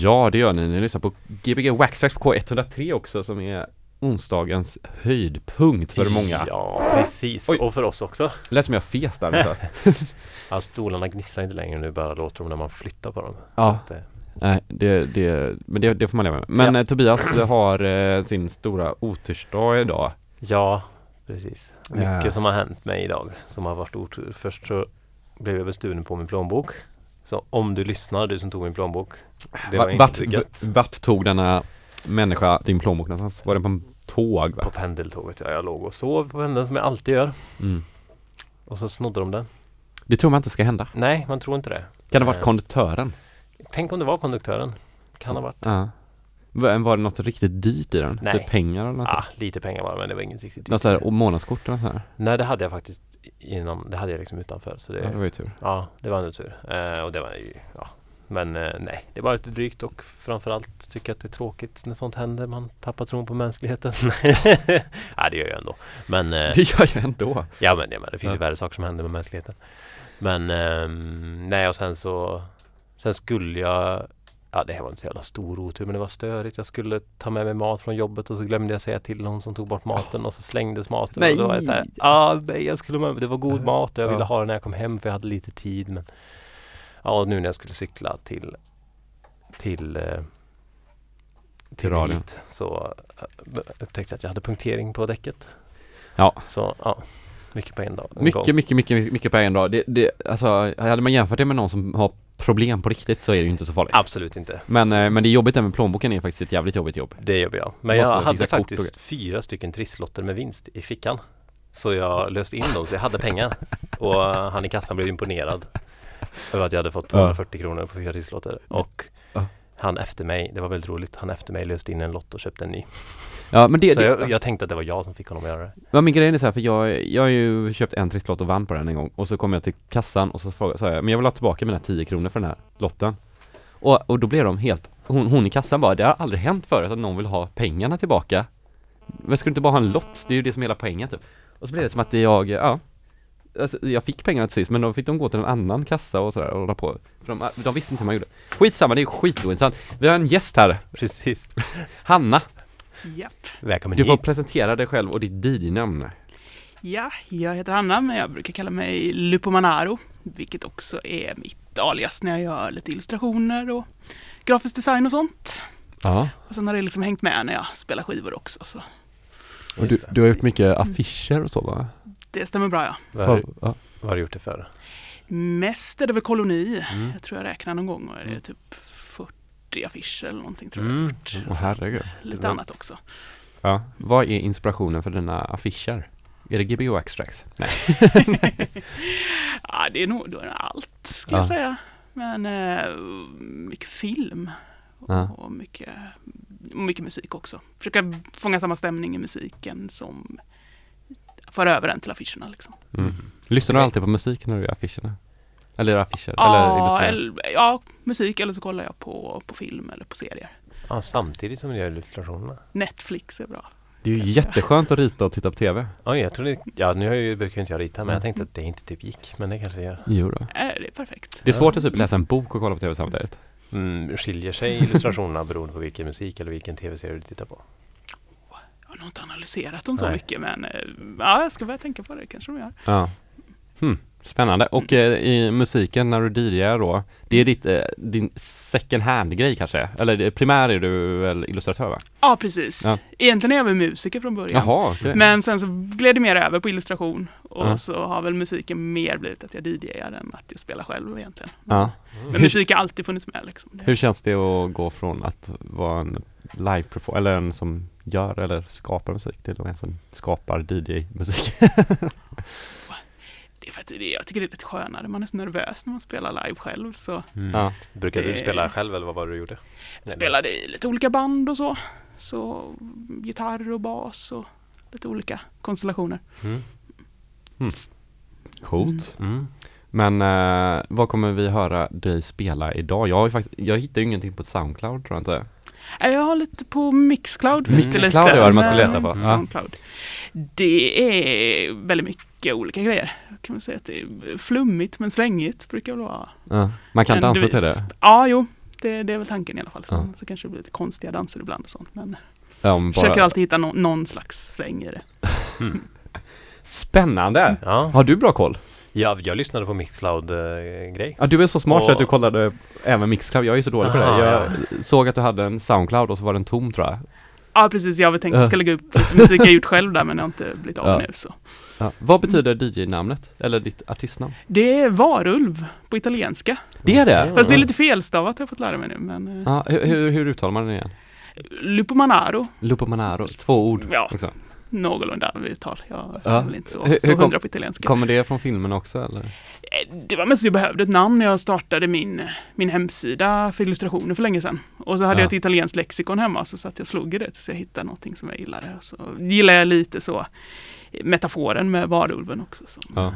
Ja, det gör ni. Ni lyssnar på Gbg Waxtrax på K103 också som är onsdagens höjdpunkt för många. Ja, precis. Oj. Och för oss också. Det lät som jag fes där. Ja, stolarna gnisslar inte längre nu, bara låter de när man flyttar på dem. Ja. Att, eh, Nej, det, det, men det, det får man leva med. Men Ja. eh, Tobias har eh, sin stora otursdag idag. ja, precis. Mycket Ja. som har hänt mig idag som har varit otur. Först så blev jag bestulen på min plånbok. Så om du lyssnar, du som tog min plånbok. Det var Va- inte vart, gött. vart tog denna människa din plånbok någonstans? Var det på en tåg? Va? På pendeltåget, ja. Jag låg och sov på pendeln som jag alltid gör. Mm. Och så snodde de den. Det tror man inte ska hända. Nej, man tror inte det. Kan det ha varit Eh. konduktören? Tänk om det var konduktören. Kan ha varit. Ja. Va- Var det något riktigt dyrt i den? Nej. Typ pengar eller något? Ah, lite pengar var det, men det var inget riktigt Något sånt här och månadskort eller något sånt här? Nej, det hade jag faktiskt inom, det hade jag liksom utanför. Så det, Ja, det var ju tur. Ja, det var ändå tur. Eh, och det var ju, ja. Men eh, nej, det var lite drygt och framförallt tycker jag att det är tråkigt när sånt händer. Man tappar tron på mänskligheten. ja, det gör jag ändå. Men, eh, Det gör jag ändå. ja, men, ja, men det finns ju Ja. värre saker som händer med mänskligheten. Men ehm, nej, och sen så Sen skulle jag Ja, det här var inte så jävla stor otur men det var störigt. Jag skulle ta med mig mat från jobbet och så glömde jag säga till någon som tog bort maten och så slängdes maten. Nej. Och då var jag så här, ah, nej jag skulle med. Det var god mat och jag Ja. ville ha den när jag kom hem för jag hade lite tid. Men Ja, nu när jag skulle cykla till Till eh, Till radion. hit så eh, upptäckte jag att jag hade punktering på däcket. Ja. Så ja, mycket på en dag. en Mycket, gång. mycket, mycket, mycket på en dag. Det, det, alltså, hade man jämfört det med någon som har problem på riktigt så är det ju inte så farligt. Absolut inte. Men, eh, men det är jobbigt det med plånboken är faktiskt ett jävligt jobbigt jobb. Det gör jag. Men jag hade faktiskt fyra stycken trisslotter med vinst i fickan. Så jag löste in dem så jag hade pengar. Och han i kassan blev imponerad över att jag hade fått 240 kronor på fyra trisslotter. Och Ja. han efter mig, det var väldigt roligt, han efter mig löste in en lott och köpte en ny. Ja men det, Så det jag, jag tänkte att det var jag som fick honom att göra det. Ja men grejen är så här, för jag, jag har ju köpt en trisslott och vann på den en gång och så kom jag till kassan och så frågade, sa jag, men jag vill ha tillbaka mina 10 kronor för den här lotten. Och, och då blev de helt, hon, hon i kassan bara, det har aldrig hänt förut att någon vill ha pengarna tillbaka. Men ska du inte bara ha en lott? Det är ju det som är hela poängen typ. Och så blev det som att jag, ja, alltså, jag fick pengarna till sist men då fick de gå till en annan kassa och sådär och hålla på. För de, de visste inte hur man gjorde. Skitsamma, det är skitointressant. Vi har en gäst här, Precis. Hanna. Japp. Välkommen Du får hit. presentera dig själv och ditt DJ-namn. Ja, jag heter Hanna, men jag brukar kalla mig Lupomanaro, vilket också är mitt alias när jag gör lite illustrationer och grafisk design och sånt. Ja. Och sen har det liksom hängt med när jag spelar skivor också, så Och du, du har gjort mycket affischer och så va? Det stämmer bra ja. Vad har, du, ja. vad har du gjort det för? Mest är det väl koloni. Mm. Jag tror jag räknar någon gång och det är Mm. typ 40 affischer eller någonting tror jag. Mm. Herregud. Lite Mm. annat också. Ja. Vad är inspirationen för dina affischer? Är det GBO Extracts? Nej. Ja, det är nog, då är det allt, ska Ja. jag säga. Men eh, mycket film Ja. och mycket, och mycket musik också. Försöka fånga samma stämning i musiken som för över den till affischerna. Liksom. Mm. Lyssnar du alltid på musik när du gör affischerna? Eller affischer? eller Ja, illustrerar? eller, ja, musik eller så kollar jag på, på film eller på serier. Ja, samtidigt som du gör illustrationerna. Netflix är bra. Det är ju jätteskönt att rita och titta på TV. Oj, jag trodde, ja nu har jag brukar ju inte jag rita men jag Mm. tänkte att det inte typ gick. Men det kanske det gör. Jo då. Äh, det är perfekt. Det är svårt att typ läsa en bok och kolla på TV samtidigt. Mm, skiljer sig illustrationerna beroende på vilken musik eller vilken tv-serie du tittar på? Har inte analyserat dem så Nej. mycket men eh, ja, jag ska börja tänka på det kanske de gör. Ja. Hmm. Spännande. Och eh, i musiken när du DJar då, det är ditt, eh, din second hand-grej kanske? Eller primär är du väl illustratör va? Ja, precis. Ja. Egentligen är jag väl musiker från början. Jaha, okej. Men sen så gled det mer över på illustration och Ja. så har väl musiken mer blivit att jag DJar än att jag spelar själv egentligen. Ja. Mm. Men musik har alltid funnits med liksom. Hur känns det att gå från att vara en live perform eller en som gör eller skapar musik till en som skapar DJ-musik? Det är faktiskt det. Jag tycker det är lite skönare. Man är så nervös när man spelar live själv. Så Mm. Ja. Brukade du Det- spela själv eller vad var det du gjorde? jag spelade i lite olika band och så. Så gitarr och bas och lite olika konstellationer. Mm. Coolt. Mm. Men eh, vad kommer vi höra dig spela idag? Jag har ju faktiskt, jag hittar ju ingenting på Soundcloud tror jag inte. Jag har lite på Mixcloud. det Mixcloud var det man skulle leta på. Ja. Soundcloud. Det är väldigt mycket olika grejer. Kan man säga att det är flummigt men svängigt brukar det vara. Ja. Man kan dansa till det. Ja, jo. det, det är väl tanken i alla fall. Ja. Så kanske det blir lite konstiga danser ibland och sånt. Men Ja, men försöker alltid hitta nå- någon slags sväng i det. Spännande! Ja, Har du bra koll? Ja jag lyssnade på Mixcloud-grej. Ja, du är så smart så Och- att du kollade även Mixcloud. Jag är ju så dålig på det. Jag såg att du hade en Soundcloud och så var den tom tror jag. Ja precis, jag har väl tänkt att Ja. jag ska lägga upp lite musik jag gjort själv där men det har inte blivit av Ja. nu. Så. Ja. Vad betyder DJ-namnet? Eller ditt artistnamn? Det är varulv på italienska. Det är det? Fast det är lite felstavat har jag fått lära mig nu. Men eh, Ja, hur, hur, hur uttalar man den igen? Lupomanaro, Lupo Manaro, två ord Ja. också. Någorlunda uttal. Jag Ja. är inte så, Hur- så hundra på italienska. Kommer det från filmen också eller? Eh, Det var mest jag behövde ett namn när jag startade min, min hemsida för illustrationer för länge sedan. Och så hade Ja. jag ett italienskt lexikon hemma så satt jag och slog i det tills jag hittade någonting som jag gillade. Så gillar jag lite så metaforen med varulven också. Som Ja.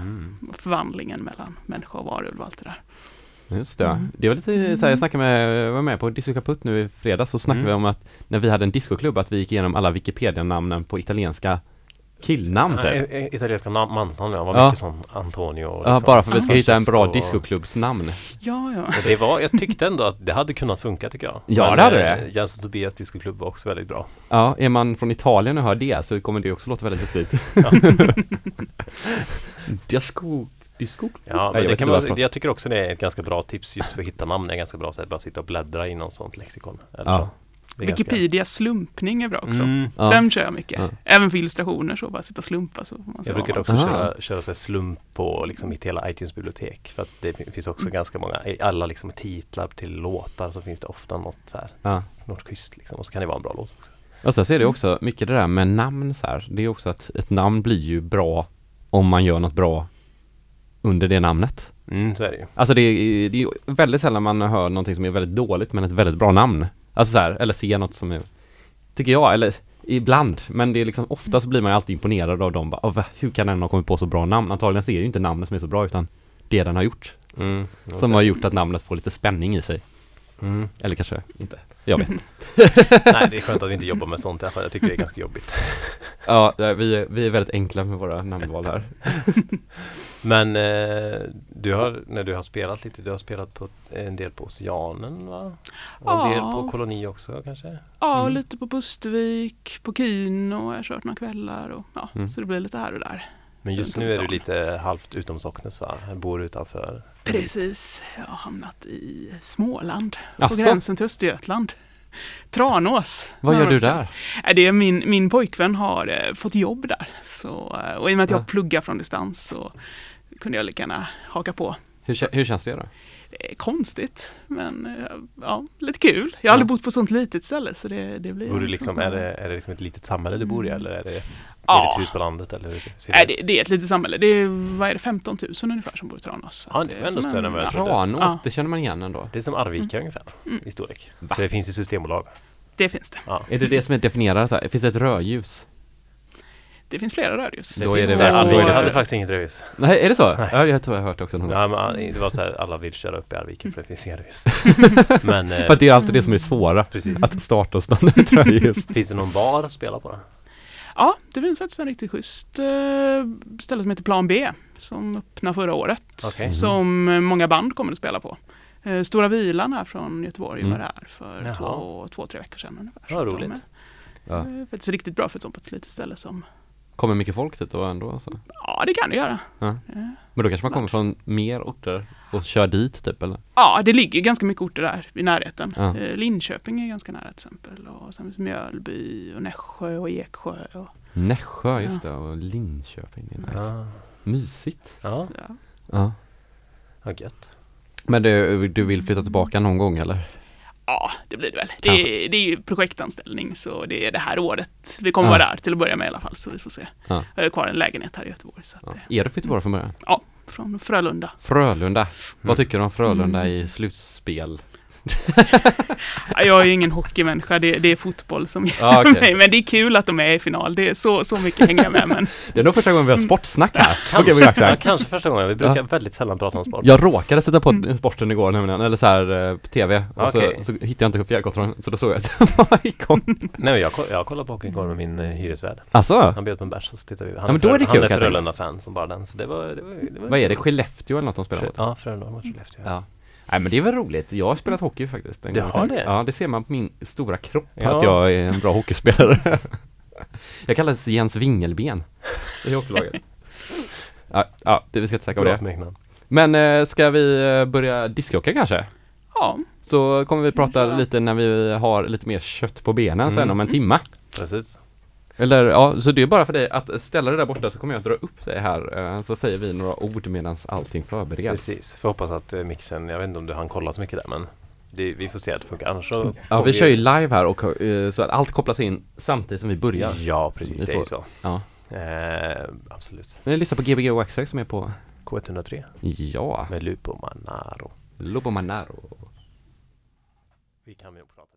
Förvandlingen mellan människa och varulv och allt det där. Just det. Mm. Det var lite så här, jag snackade med, var med på Disco Kaputt nu i fredags så snackade Mm. vi om att när vi hade en discoklubb att vi gick igenom alla Wikipedia-namnen på italienska killnamn typ. Italienska nam- mansnamn, ja. var Ja. mycket som Antonio. och Ja, liksom bara för att vi ska Ah. hitta en bra Francesco. discoklubbsnamn. Ja, ja. Och Det var, jag tyckte ändå att det hade kunnat funka tycker jag. Ja, det hade eh, det. Jens och Tobias discoklubb var också väldigt bra. Ja, är man från Italien och hör det så kommer det också låta väldigt lustigt. Ja. disco, disco? Ja, Nej, men jag det kan man, jag tycker också det är ett ganska bra tips just för att hitta namn. Det är ganska bra sätt bara sitta och bläddra i något sånt lexikon. Eller Ja. är ganska- Wikipedia slumpning är bra också. Mm. Ja. Den kör jag mycket. Ja. Även för illustrationer så, bara sitta och slumpa. Så får man Jag brukar också Aha. köra, köra så här slump på liksom mitt hela iTunes-bibliotek. För att det fin- finns också ganska många, i alla liksom titlar till låtar så finns det ofta något så här, Ja. något schysst liksom. Och så kan det vara en bra låt också. Och sen så är det också mycket det där med namn så här. Det är också att ett namn blir ju bra om man gör något bra under det namnet. Mm, så är det ju. Alltså det är, det är väldigt sällan man hör någonting som är väldigt dåligt men ett väldigt bra namn. Alltså så här, eller ser något som är, tycker jag, eller ibland, men det är liksom ofta så blir man ju alltid imponerad av dem. Bara, "Åh, va, hur kan den ha kommit på så bra namn? Antagligen så är det ju inte namnet som är så bra utan det den har gjort. Mm, Som har gjort att namnet får lite spänning i sig. Mm. Eller kanske inte. Jag vet. Nej, det är skönt att vi inte jobbar med sånt. Jag tycker det är ganska jobbigt. Ja, vi är, vi är väldigt enkla med våra namnval här. Men eh, du har, när du har spelat lite, du har spelat på en del på Oceanen va? Och en del på Koloni också kanske? Ja, och Mm. lite på Pustervik, på Kino har jag kört några kvällar och ja, Mm. så det blir lite här och där. Men just nu är du lite halvt utom Socknes va? Bor utanför? Precis, jag har hamnat i Småland, Asså? på gränsen till Östergötland. Tranås. Vad gör du där? Det är min, min pojkvän har eh, fått jobb där. Så, eh, och i och med att jag Ja. pluggar från distans så kunde jag lika gärna haka på. Hur, hur känns det då? Är konstigt, men eh, ja, lite kul. Jag har aldrig bott på sånt litet ställe så det, det blir... Bor du liksom, är, det, det, är det liksom ett litet samhälle du bor i eller är det, är det Ja. ett hus på landet eller hur ser ser Nej, det det, ut? det är ett litet samhälle. Det är, vad är det, 15 000 ungefär som bor i Tranås. Ja, det är ändå större än vad jag trodde. Tranås, Ja. det känner man igen ändå. Det är som Arvika ungefär Mm. i storlek. Va? Så det finns i systembolag. Det finns det. Ja. Är det det som är definierat så här? Finns det ett rödljus? Det finns flera rödljus. Då Det är finns det det. är Arvika det hade faktiskt inget rödljus. Nej, är det så? Nej. Ja, jag tror jag har hört också någon gång. Ja, men det var så här, alla vill köra upp i Arvika för det finns inga rödljus. Men eh, För att det är alltid det som är svåra, precis. att starta och stanna ett rödljus. Finns det någon bar att spela på? Då? Ja, det finns faktiskt en riktigt schysst eh, ställe som heter Plan B som öppnade förra året. Mhm. Som många band kommer att spela på. Eh, Stora Vilan här från Göteborg Mm. var här för Jaha. två, två, tre veckor sedan ungefär. De roligt. är- Ja. eh, faktiskt riktigt bra för ett sånt litet ställe som Kommer mycket folk dit då ändå alltså. Ja, det kan det göra. Ja. Men då kanske man kommer från mer orter och kör dit typ eller? Ja, det ligger ganska mycket orter där i närheten. Ja. Eh, Linköping är ganska nära till exempel. Och sen Mjölby och Nässjö och Eksjö. Och, Nässjö, just det, och Linköping, det är nice. Ja. Mysigt. Ja, ja. Ja. vad gött. Men du, du vill flytta tillbaka någon gång eller? ja, det blir det väl. Det är, det är ju projektanställning så det är det här året vi kommer Ja. vara där till att börja med i alla fall. Så vi får se. Ja. Jag har kvar en lägenhet här i Göteborg. Så att, Ja. det- Är du från Göteborg från början? Från Frölunda. Frölunda. Vad tycker du om Frölunda Mm. i slutspel? Ja, Jag är ju ingen hockeymänniska, det, det är fotboll som gör Ja, okej. mig. Men det är kul att de är i final. Det är så, så mycket hänger jag med. Men Det är nog första gången vi har sportsnack här. Kanske, ja, ja, kanske första gången. Vi brukar väldigt sällan prata om sport. Jag råkade sätta på Mm. sporten igår nämligen, eller så här eh, på TV. Och Okej. så, så hittade jag inte fjärrkontrollen, så då såg jag att det var igång. Nej, men jag, jag kollar på hockey igår med min eh, hyresvärd. Alltså, Han bjöd på en bärs och så tittade vi. Han Ja, men då är det Frö- kul, Han är. Frölunda-fan som bara den. Så det var, det var, det var vad är det? Skellefteå eller något de spelar mot? Ja, Frölunda mot Skellefteå. Ja. Nej men det är väl roligt, jag har spelat hockey faktiskt en Du har det? Ja det ser man på min stora kropp Ja. att jag är en bra hockeyspelare Jag kallas Jens Vingelben i hockeylaget Ja, ja det vi ska inte snacka om Bra det smeknamn. Men eh, ska vi eh, börja discjocka kanske? Ja, Så kommer vi prata lite när vi har lite mer kött på benen sen Mm. om en timma Precis. Eller ja, så det är bara för dig att ställa det där borta så kommer jag att dra upp det här eh, Så säger vi några ord medan allting förbereds Precis. Får hoppas att eh, mixen, jag vet inte om du hann kolla så mycket där men det, vi får se att det funkar. Annars så Ja får vi kör ju live här och eh, så att allt kopplas in samtidigt som vi börjar Ja precis, Ni det är ju får- så. Ja. Eh, absolut. Men lyssna på Gbg Waxtrack som är på K103 Ja, med Lupo Manaro. Lobo Manaro Vi kan nog prata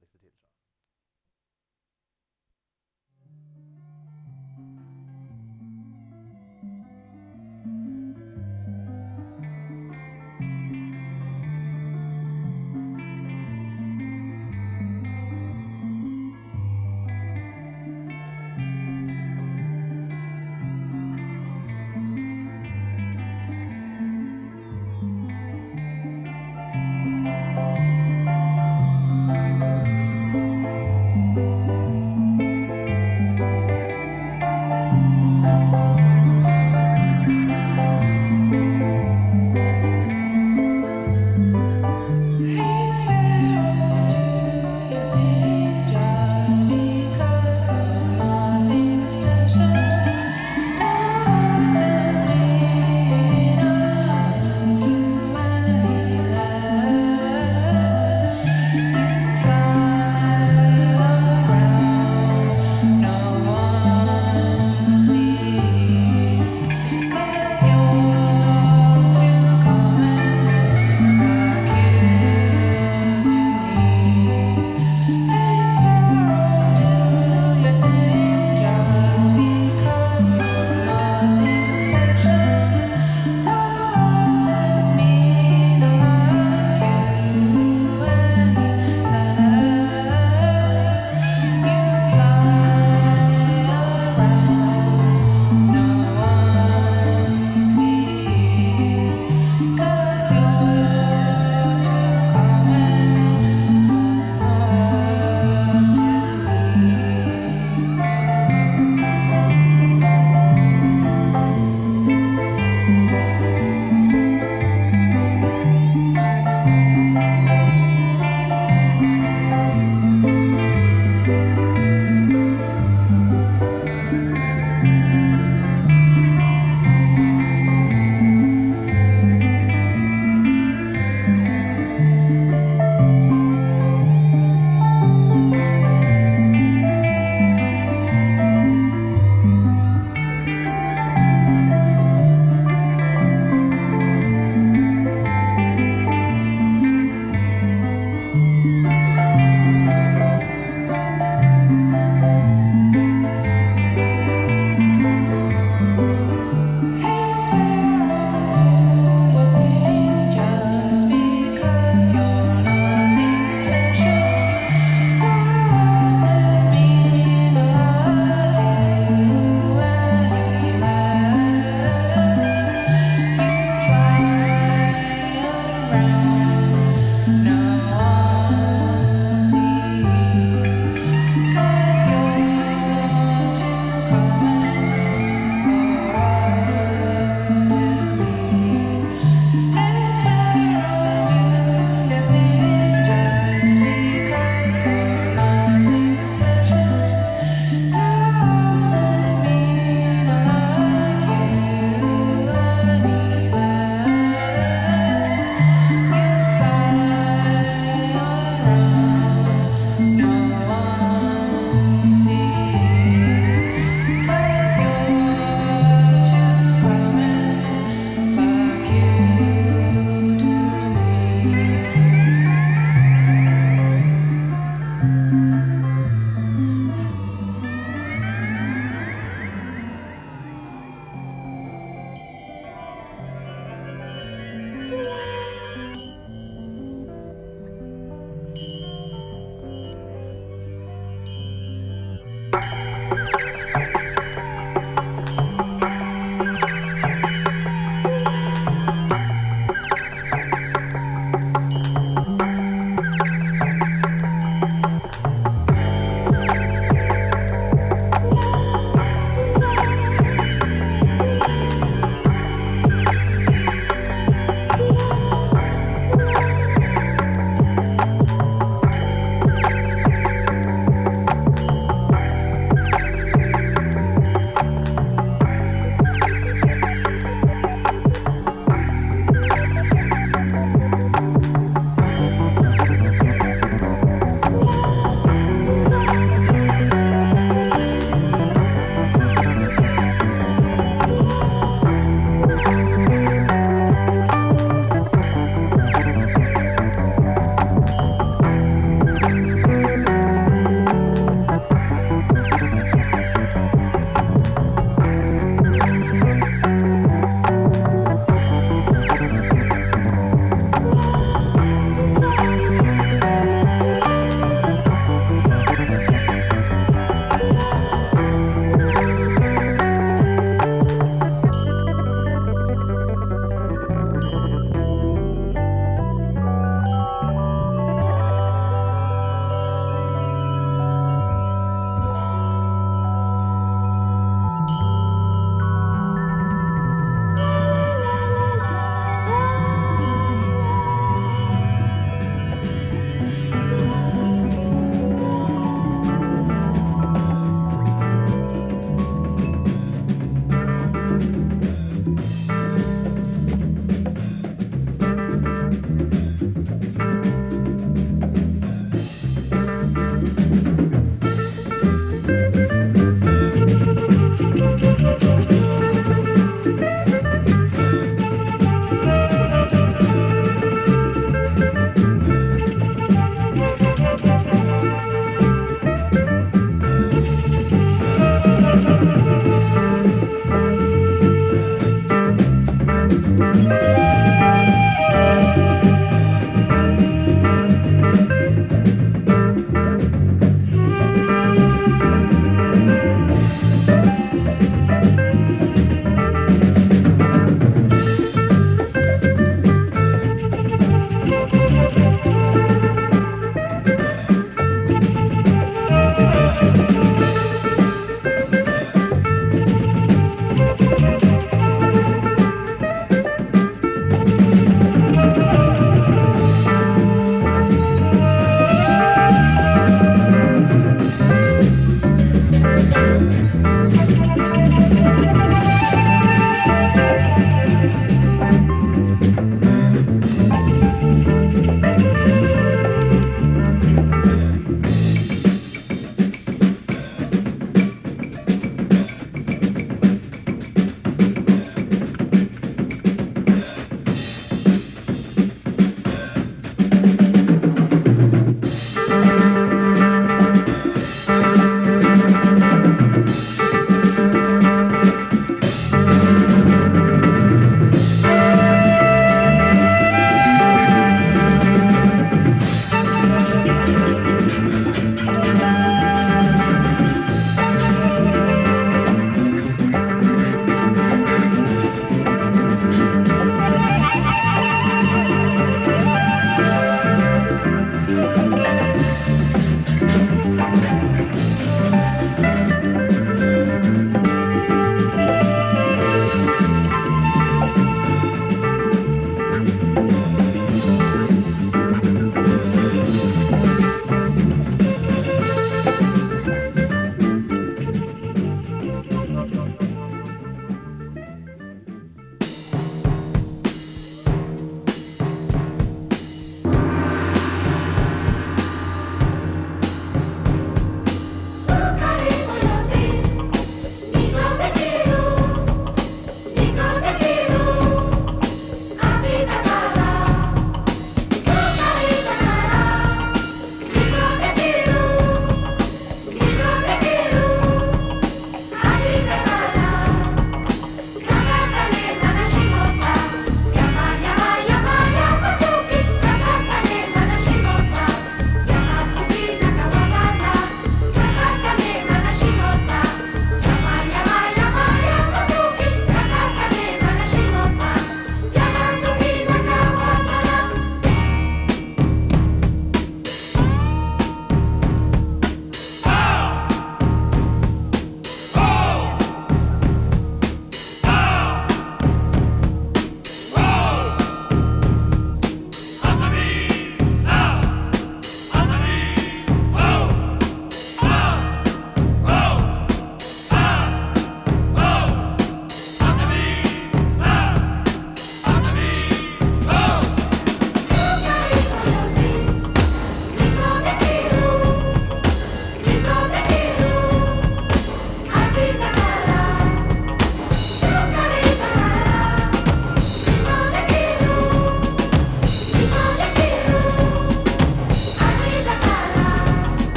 Mm-hmm.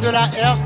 De la Air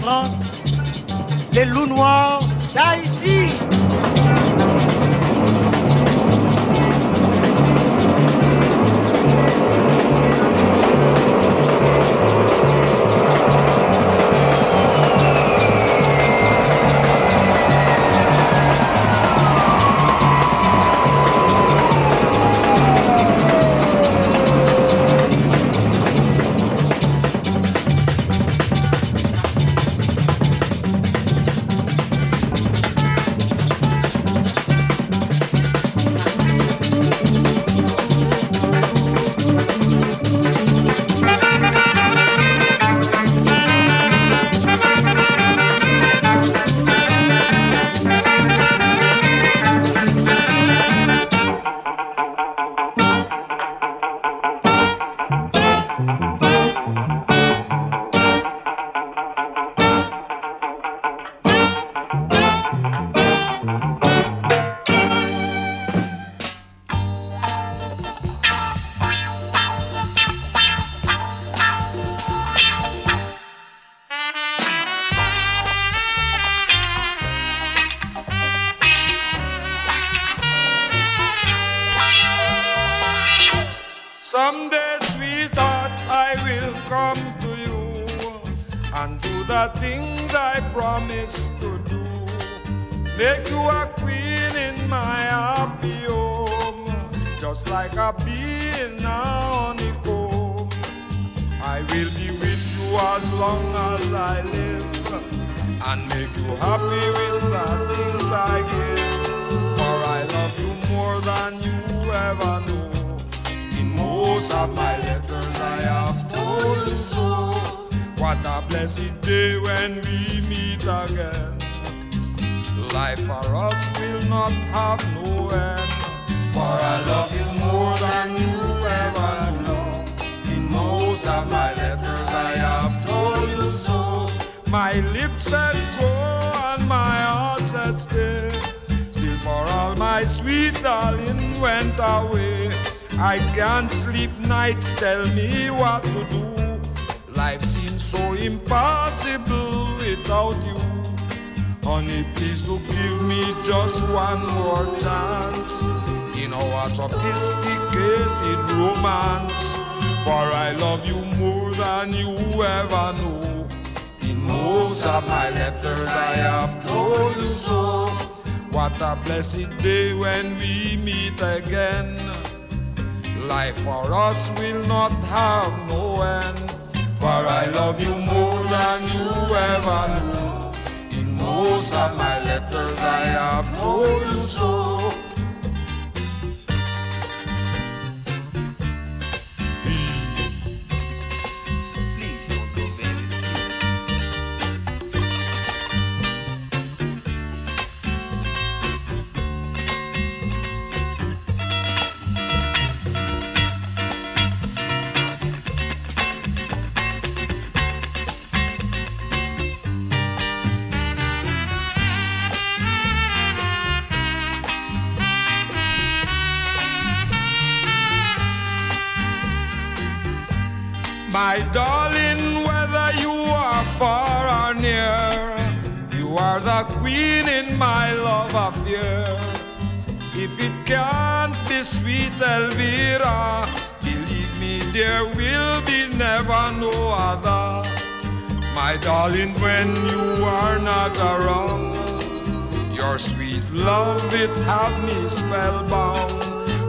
me spellbound.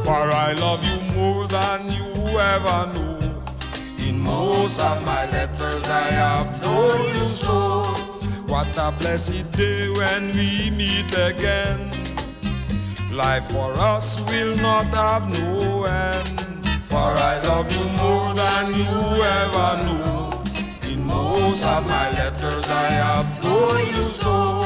For I love you more than you ever knew. In most of my letters I have told you so. What a blessed day when we meet again. Life for us will not have no end. For I love you more than you ever knew. In most of my letters I have told you so.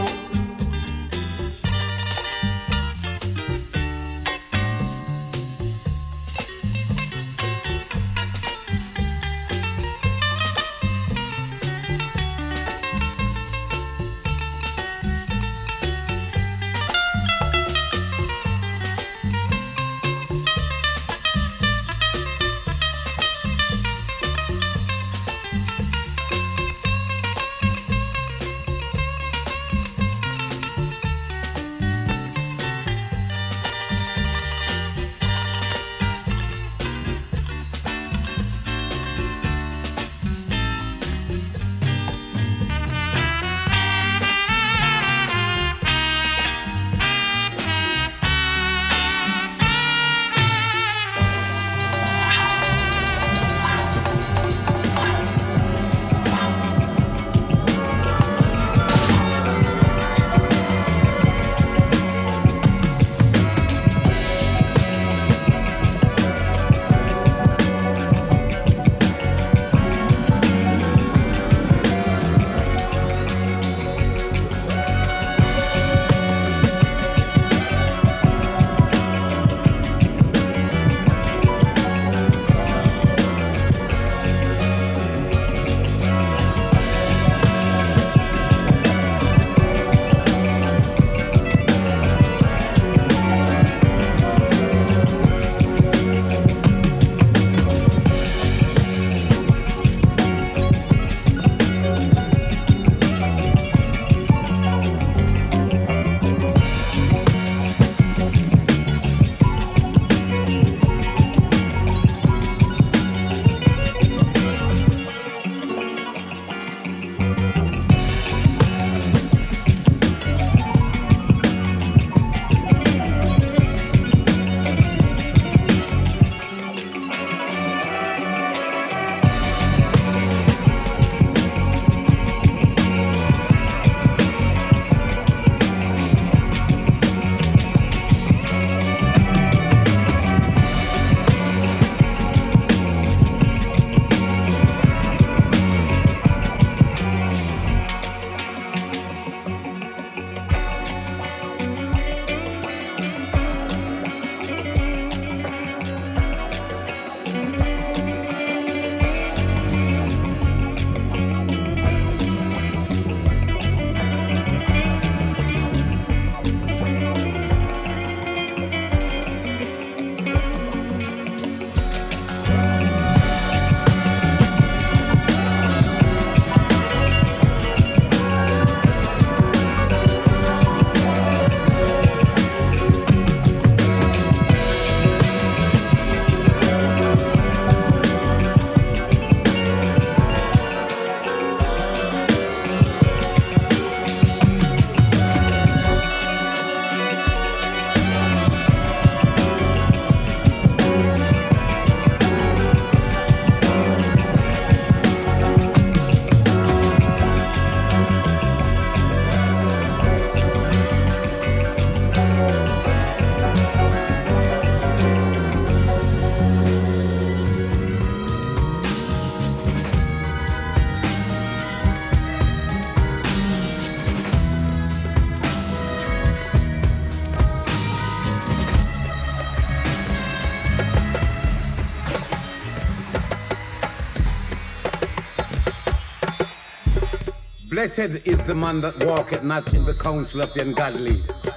Blessed is the man that walketh not in the counsel of the ungodly,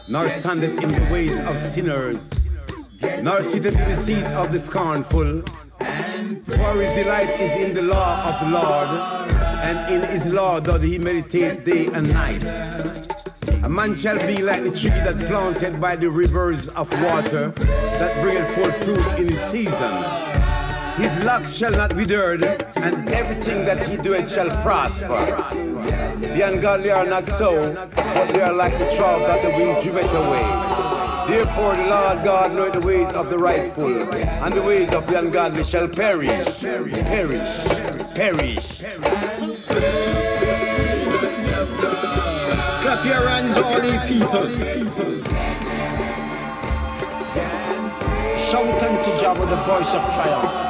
nor standeth in the ways of sinners, nor sitteth in the seat of the scornful, For his delight is in the law of the Lord, and in his law doth he meditate day and night. A man shall be like the tree that planted by the rivers of water, that bringeth forth fruit in his season. His luck shall not wither, and everything that he doeth shall prosper. The ungodly are not so, but they are like the trough that the wind driveth away. Therefore the Lord God knoweth the ways of the rightful, and the ways of the ungodly shall perish, perish, perish. Clap your hands, all ye people. Shout unto Jah with the voice of triumph.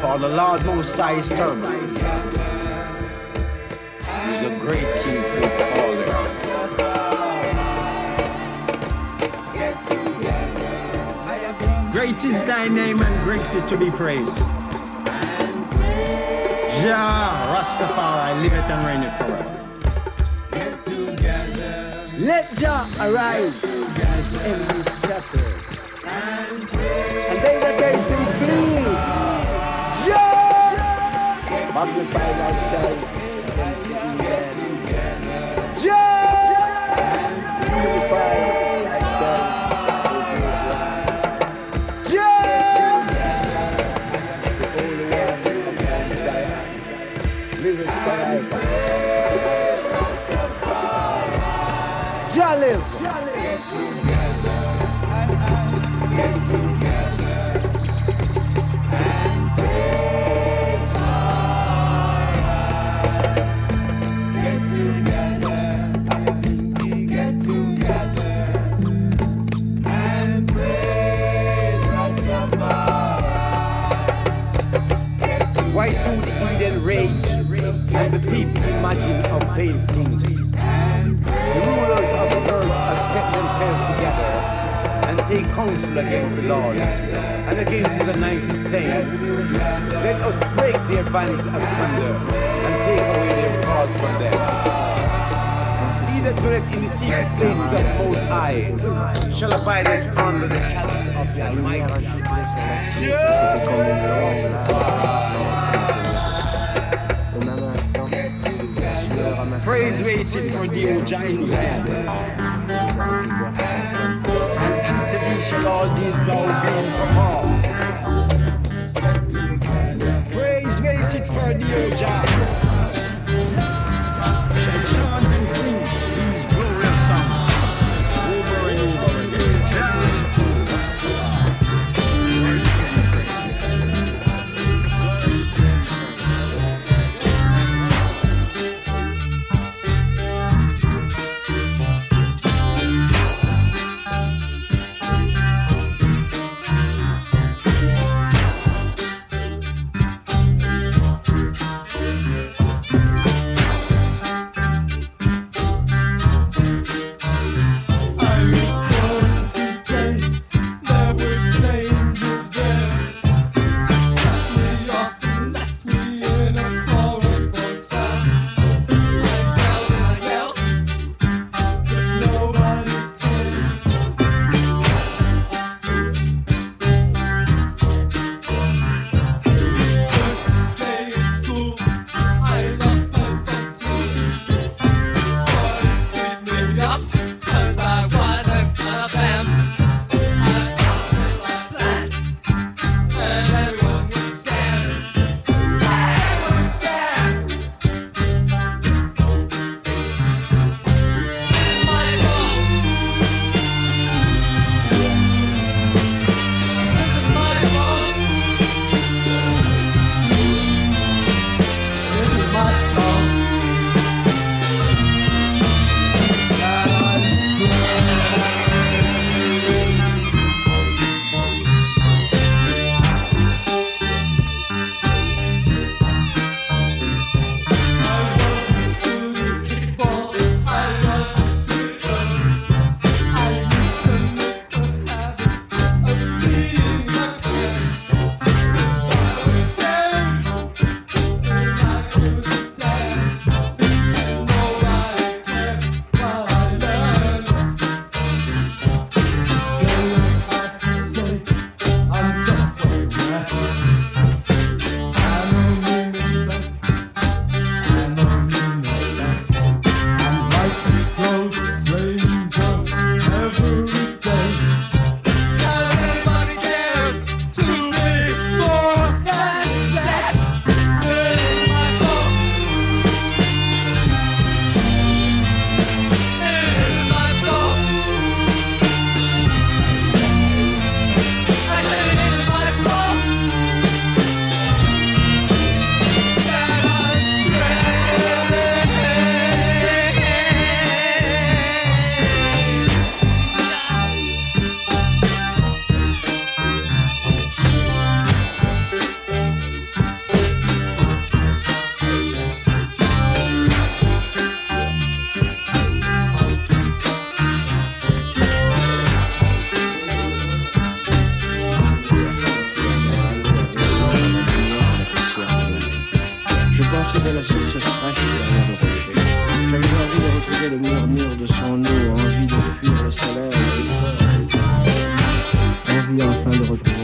For the Lord Most High is terrible. Great is thy name and greatly to be praised. Jah Rastafari, live it and reign it forever. Let Jah arise. occupy lifestyle. Of? The rulers of the earth have set themselves together and take counsel against the Lord and against his anointed saints. Let us break their bands asunder and take away their cause from them. He that dwelleth in the secret places of the Most High shall abide under the shadow of the Almighty. Praise waiting for the old giant's head. And after shall all these now be performed. le murmure de son eau, envie de fuir le soleil, envie enfin de retrouver.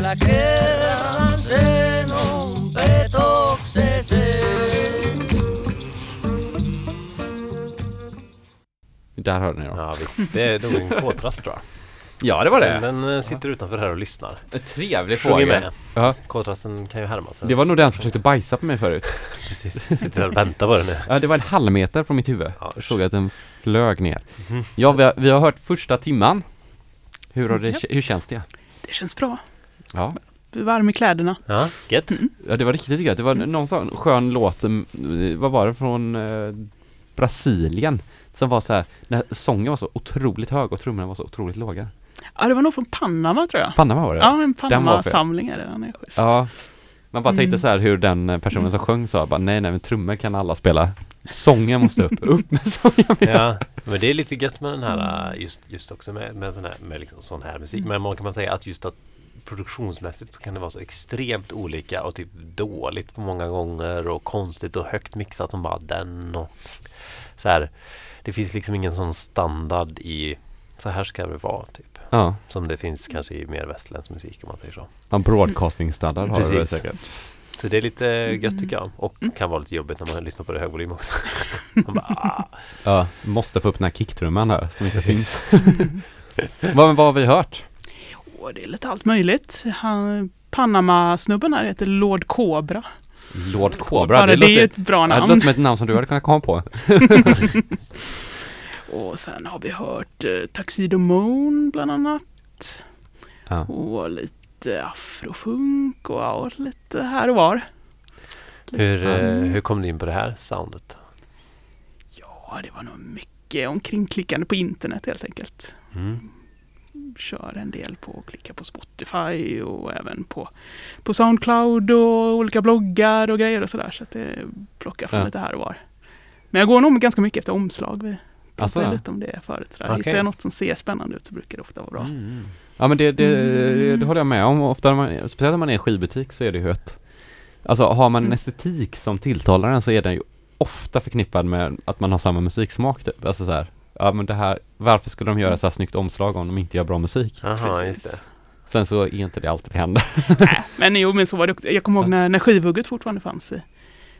La guerra se non petok se se Där hörde ni då. Ja visst, det är nog en kåtrast tror jag. Ja, det var det. Den, den eh, sitter utanför här och lyssnar. En trevlig Sjunger fråga. med. Ja. Kåtrasten kan ju härma. Så. Det var nog den som försökte bajsa på mig förut. Precis, sitter här och väntar på det nu. Ja, det var en halv meter från mitt huvud. Ja, Jag såg att den flög ner. Mhm. Ja, vi har, vi har hört första timman. Hur, har det, hur känns det? Det känns bra. Ja. Varm i kläderna. Ja, gött. ja, det var riktigt gött. Det var någon sån skön låt, mm, vad var det, från eh, Brasilien. Som var så här, när sången var så otroligt hög och trummorna var så otroligt låga. Ja, det var nog från Panama tror jag. Panama var det? Ja, en Panama-samling är det. Den är schysst. Ja. Man bara tänkte Mm. så här hur den personen som sjöng sa, bara, nej nej men trummor kan alla spela. Sången måste upp, upp med sången. Ja, men det är lite gött med den här just, just också med, med, sån här, med liksom sån här musik. Men man kan man säga att just att produktionsmässigt så kan det vara så extremt olika och typ dåligt på många gånger och konstigt och högt mixat som bara den och så här. Det finns liksom ingen sån standard i så här ska det vara typ. Ja, Som det finns kanske i mer västerländsk musik om man säger så. ja broadcastingstandard har Precis. säkert. Så det är lite gött tycker jag. Och kan vara lite jobbigt när man lyssnar på det i hög volym också. man bara, ah. Ja, måste få upp den här kicktrumman här som inte finns. vad, vad har vi hört? Och det är lite allt möjligt. Han, Panama-snubben här heter Lord Cobra. Lord Cobra, det, det, är låter, ett bra ja, det namn. låter som ett namn som du hade kunnat komma på. Och sen har vi hört eh, Tuxedo Moon bland annat. Ja. Och lite afrofunk och ja, lite här och var. hur, eh, hur kom du in på det här soundet? Ja, det var nog mycket omkringklickande på internet helt enkelt. Mm. Kör en del på att klicka på Spotify och även på, på Soundcloud och olika bloggar och grejer och sådär. Så att det plockar från Ja. lite här och var. Men jag går nog ganska mycket efter omslag. Vi pratade lite om det förut. Sådär. Okej. Hittar jag något som ser spännande ut så brukar det ofta vara bra. Mm. Ja men det, det, det, Mm. det håller jag med om. Ofta när man, speciellt när man är i skivbutik så är det ju ett Alltså har man en Mm. estetik som tilltalar en så är den ju ofta förknippad med att man har samma musiksmak typ. Alltså så här, ja men det här, varför skulle de göra så här snyggt omslag om de inte gör bra musik? Aha, just det. Sen så är inte det alltid det händer. Nej, men jo, men så var det också. Jag kommer ihåg när, när skivhugget fortfarande fanns i,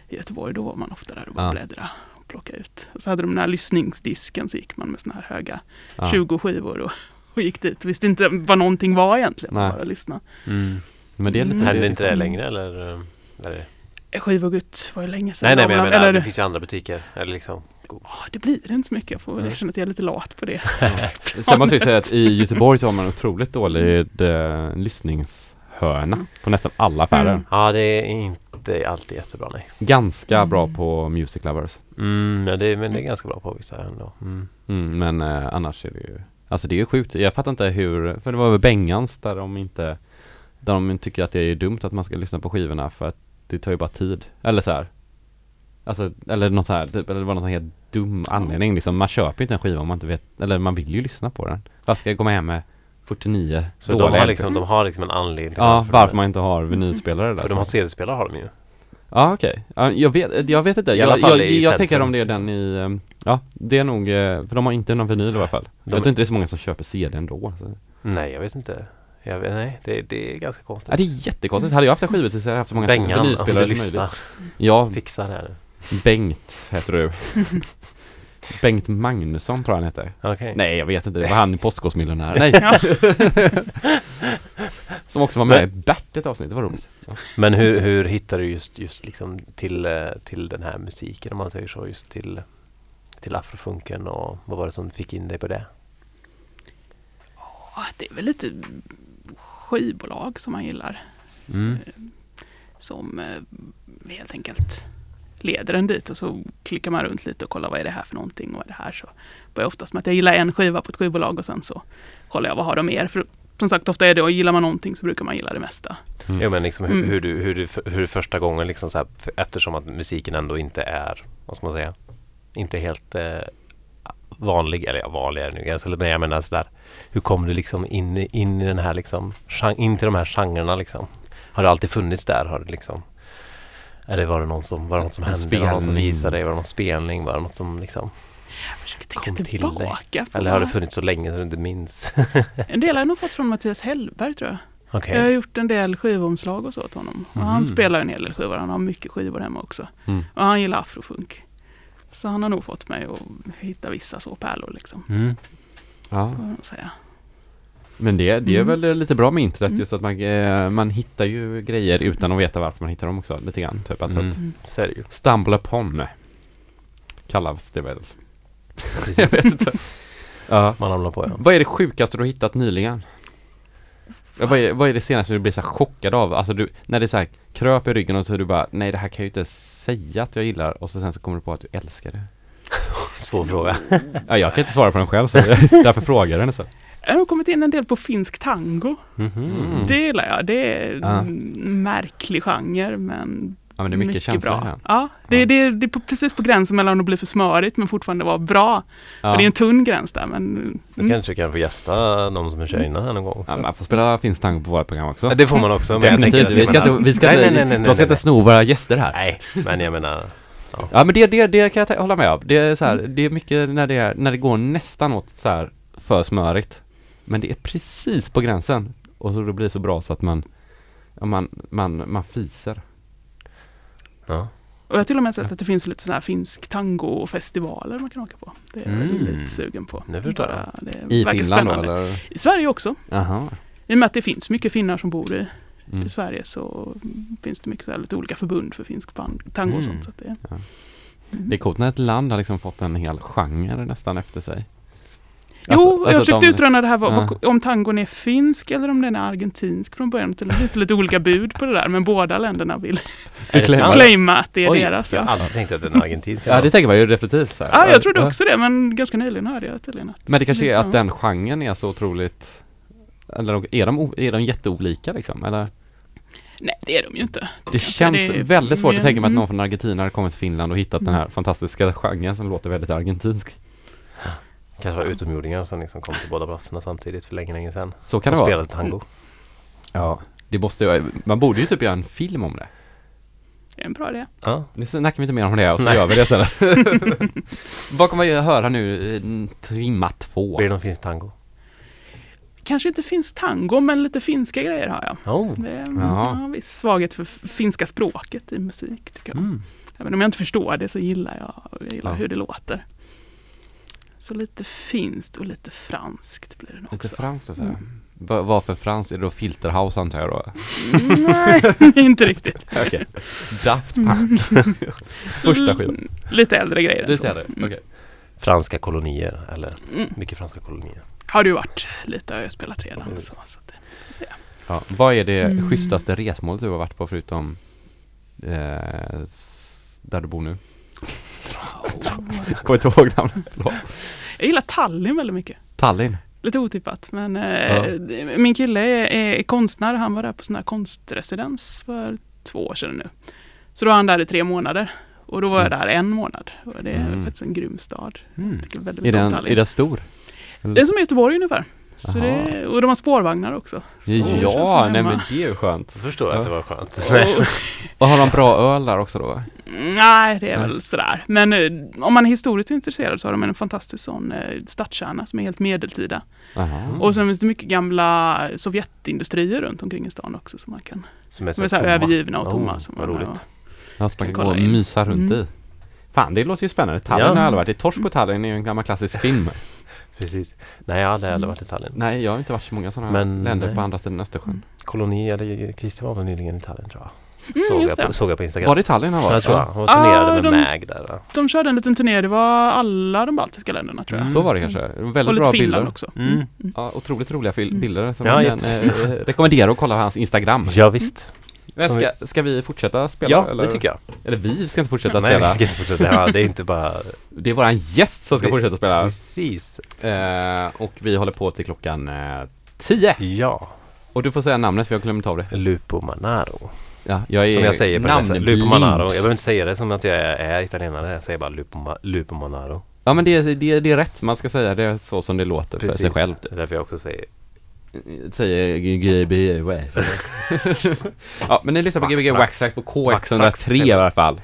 i Göteborg. Då var man ofta där och bara Ja. bläddra och plocka ut. Och så hade de den här lyssningsdisken så gick man med såna här höga Ja. 20 skivor och, och gick dit. Och visste inte vad någonting var egentligen. Nej. Bara lyssna. Mm. Men det är lite Mm. Händer inte det längre eller? eh, Är det... Skivhugget var ju länge sedan. Nej, nej, men jag Eller- menar, det finns ju andra butiker. Eller liksom. Det blir inte så mycket. Jag får väl Nej. erkänna att jag är lite lat på det. Sen måste jag säga att i Göteborg så har man otroligt dålig eh, lyssningshörna på nästan alla affärer. Mm. Ja, det är inte alltid jättebra nej. Ganska Mm. bra på Music Lovers. Mm, ja, det, men det är ganska bra på vissa ändå. Mm. Mm, men eh, annars är det ju Alltså det är ju sjukt. Jag fattar inte hur För det var väl Bengans där de inte Där de tycker att det är dumt att man ska lyssna på skivorna för att det tar ju bara tid. Eller så här. Alltså, eller något så här, typ, eller det var någon sån helt dum anledning liksom. Man köper ju inte en skiva om man inte vet, eller man vill ju lyssna på den. Varför ska jag komma hem med 49 Så de dåliga har, LP? liksom, de har liksom en anledning till Ja, varför varför de, man inte har vinylspelare där. För så. de har CD-spelare har de ju. Ja okej, ja, jag, vet, jag vet inte. I jag, jag, jag tänker om det är den i, ehm, ja det är nog, eh, för de har inte någon vinyl i alla fall. De- jag tror inte det är så många som köper CD ändå. Så. Nej, jag vet inte. Jag vet, nej, det, det är ganska konstigt. Ja det är jättekonstigt. Hade jag haft en skiva så hade jag haft så många Bengan, om du vinylspelare som lyssnar. möjligt. Ja, Fixa det här. Bengt heter du. Bengt Magnusson tror jag han heter. Okej. Nej jag vet inte, det var han i Postkodmiljonär. Nej! Som också var med i Bert ett avsnitt, det var roligt. Ja. Men hur, hur hittar du just, just liksom till, eh, till den här musiken om man säger så? Just till, till afrofunken och vad var det som fick in dig på det? Ja, det är väl lite skivbolag som man gillar. Mm. Som eh, helt enkelt leder en dit och så klickar man runt lite och kollar vad är det här för någonting och vad är det här. Så börjar oftast med att jag gillar en skiva på ett skivbolag och sen så kollar jag vad har de mer. För som sagt ofta är det och gillar man någonting så brukar man gilla det mesta. Mm. Jo men liksom hur, Mm. hur, du, hur, du, hur du första gången liksom så här, för, eftersom att musiken ändå inte är, vad ska man säga, inte helt eh, vanlig, eller ja, vanlig är det nu ganska, men jag menar sådär, hur kom du liksom in, i- in i den här liksom, in till de här genrerna liksom? Har det alltid funnits där? Har det liksom eller var det någon som, var det något som hände? Var det någon som spelning. visade dig? Var det någon spelning? Var det något som liksom Jag försöker kom tänka till dig? tillbaka. Eller har det funnits så länge så du inte minns? En del har jag nog fått från Mattias Hellberg tror jag. Okej. Jag har gjort en del skivomslag och så åt honom. Och han Mhm. spelar en hel del skivor. Han har mycket skivor hemma också. Mm. Och han gillar afrofunk. Så han har nog fått mig att hitta vissa så pärlor liksom. Mm. Ja. Får säga. Men det, det är Mm. väl lite bra med internet Mm. just att man, eh, man hittar ju grejer utan att veta varför man hittar dem också lite grann. Typ alltså Mm. att det ju. stumble upon kallas det väl. Jag vet inte. Ja. Man hamnar på ja. Vad är det sjukaste du har hittat nyligen? Ja, Vad är, vad är det senaste du blir så chockad av? Alltså du, när det är så här kröp i ryggen och så är du bara Nej det här kan jag ju inte säga att jag gillar och så sen så kommer du på att du älskar det Svår fråga. Ja jag kan inte svara på den själv så därför frågar jag den så. Jag har kommit in en del på finsk tango. Mhm. Mm. Det gillar jag. Det är Ja. en märklig genre men Ja men det är mycket, i bra. den Ja, det, Ja. Det, är, det är på, precis på gränsen mellan att bli för smörigt men fortfarande vara bra. ja. Och det är en tunn gräns där men... Du Mm. kanske kan få gästa någon som är tjejerna här någon gång också. ja, man får spela finsk tango på våra program också Ja, det får man också. Men Definitivt, vi ska inte, vi ska nej, inte, nej, nej, nej, de ska nej, inte sno våra gäster här Nej, men jag menar. Ja men det, det, det kan jag hålla med om. Det är så här, det är mycket när det, är, när det går nästan åt så här för smörigt. Men det är precis på gränsen. Och så det blir så bra så att man, man, man, man fiser. Ja. Och jag har till och med sett att det finns lite sådana här finsk tango-festivaler man kan åka på. Det är jag Mm. lite sugen på. Nu förstår Bara, det I verkar Finland då spännande. eller? I Sverige också. Jaha. I och med att det finns mycket finnar som bor i, Mm. i Sverige så finns det mycket så här, lite olika förbund för finsk tango och Mm. sånt. Så att det, Ja. Mm. Det är coolt när ett land har liksom fått en hel genre nästan efter sig. Jo, Alltså- jag alltså försökte de- utröna det här vad, Ja. om tangon är finsk eller om den är argentinsk från början. Det finns det lite olika bud på det där, men båda länderna vill Är det claima att det är Oj, deras. jag Ja. har alltid tänkt att den argentinska Ja det tänker man ju definitivt så här. Ja, jag trodde också det, men ganska nyligen hörde jag tydligen att Men det kanske är att den genren är så otroligt Eller är de, är de jätteolika liksom? Eller? Nej, det är de ju inte. Det jag känns är väldigt svårt att tänka mig att mm. någon från Argentina har kommit till Finland och hittat den här fantastiska genren som låter väldigt argentinsk. Kanske var utomjordingar som liksom kom till båda platserna samtidigt för länge, länge sedan. Så kan och det vara. spelade tango. Ja. Det måste ju, man borde ju typ göra en film om det. Det är en bra idé. Ja. Nu snackar vi inte mer om det och så Nej. gör vi det sen. Vad kommer vi höra nu, eh, trimma två? Blir det någon finsk tango? Kanske inte finns tango, men lite finska grejer har jag. Oh. Det är jag en viss svaghet för finska språket i musik. Tycker jag. Mm. Även om jag inte förstår det så gillar jag, jag gillar Ja. hur det låter. Så lite finskt och lite franskt blir det nog Lite också. franskt och så här. Mm. Va- Vad för franskt? Är det då Filterhouse antar jag då? Mm, Nej, inte riktigt. Okej. Daft Punk. Första skivan. Lite äldre grejer än Lite så. äldre, okej. Franska kolonier eller Mm. mycket franska kolonier. Har du varit lite, har jag spelat redan. Mm. Så, så att, får se. Ja. Vad är det Mm. schysstaste resmålet du har varit på förutom eh, där du bor nu? Kommer inte ihåg namnet. Jag gillar Tallinn väldigt mycket. Tallinn. Lite otippat, men eh, min kille är, är konstnär. Han var där på sån här konstresidens för två år sedan nu. Så då var han där i tre månader. Och då var jag där en månad. Och det är Mm. faktiskt en grym stad. Mm. Är den, är den stor? Det är som Göteborg ungefär. Så Aha. det, och de har spårvagnar också. Så som Ja, nej men det är ju skönt. Jag förstår Ja. att det var skönt. Och, Och har de bra öl där också då? nej, det är Nej. väl sådär. Men eh, om man är historiskt intresserad så har de en fantastisk sån eh, stadskärna som är helt medeltida. Jaha. Och sen finns det mycket gamla Sovjetindustrier runt omkring i stan också som man kan Som är Som är så här övergivna och Oh, tomma. som vad man- roligt. Ja, så man kan Kan gå och mysa runt Mm. i. Fan, det låter ju spännande. Tallinn Ja. har jag aldrig varit i. Torsk på Tallinn är ju en gammal klassisk film. Precis. Nej, jag hade aldrig varit i Tallinn. Nej, jag har inte varit i så många sådana Men, länder nej. på andra sidan Östersjön. Koloni, eller Christer var väl nyligen i Tallinn tror jag. Mm, såg, just jag på, såg jag på Instagram. Var det i Tallinn han var? Jag tror Ja. jag. Och turnerade Ah, med de- Mag där. va? De körde en liten turné, det var alla de baltiska länderna tror jag. Så var det kanske. Väldigt Och lite bra Finland bilder. också. Mm. Ja, otroligt roliga Mm. bilder som Ja, man eh, rekommendera att kolla hans Instagram. Ja, visst. Men ska, ska vi fortsätta spela? Ja, eller? det tycker jag. Eller vi ska inte fortsätta Nej, vi spela. ska inte fortsätta. Ja, det är inte bara... Det är våran gäst som ska Det- fortsätta spela. Precis. Eh, och vi håller på till klockan eh, 10. Ja. Och du får säga namnet för jag har glömt av det. Lupo Manaro. Ja, jag är Som jag säger på namnblind. Lupo Manaro. Jag behöver inte säga det som att jag är, är italienare. Jag säger bara Lupo, Ma- Lupo Manaro. Ja men det, det, det är rätt, man ska säga det så som det låter för sig själv. Det är därför jag också säger Säger GB Ja men ni lyssnar på Gbg Trax. Wax Trax på Wax Trax. KX103 i alla fall.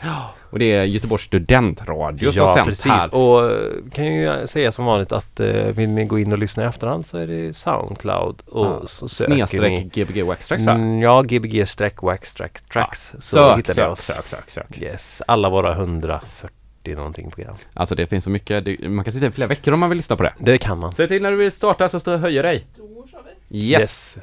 Och det är Göteborgs studentradio som Ja, precis. här. Och eh, kan ju säga som vanligt att eh, vill ni gå in och lyssna i efterhand så är det Soundcloud och Ja, så söker Snedstreck ni Gbg Waxtrax? Mm, ja, gbg streck wax track tracks. så Sök, hittar ni sök, oss. sök, sök, sök. Yes, alla våra 140 någonting program. Alltså det finns så mycket, det, man kan sitta i flera veckor om man vill lyssna på det. Det kan man. Se till när du vill starta så höja dig. Då kör vi. Yes!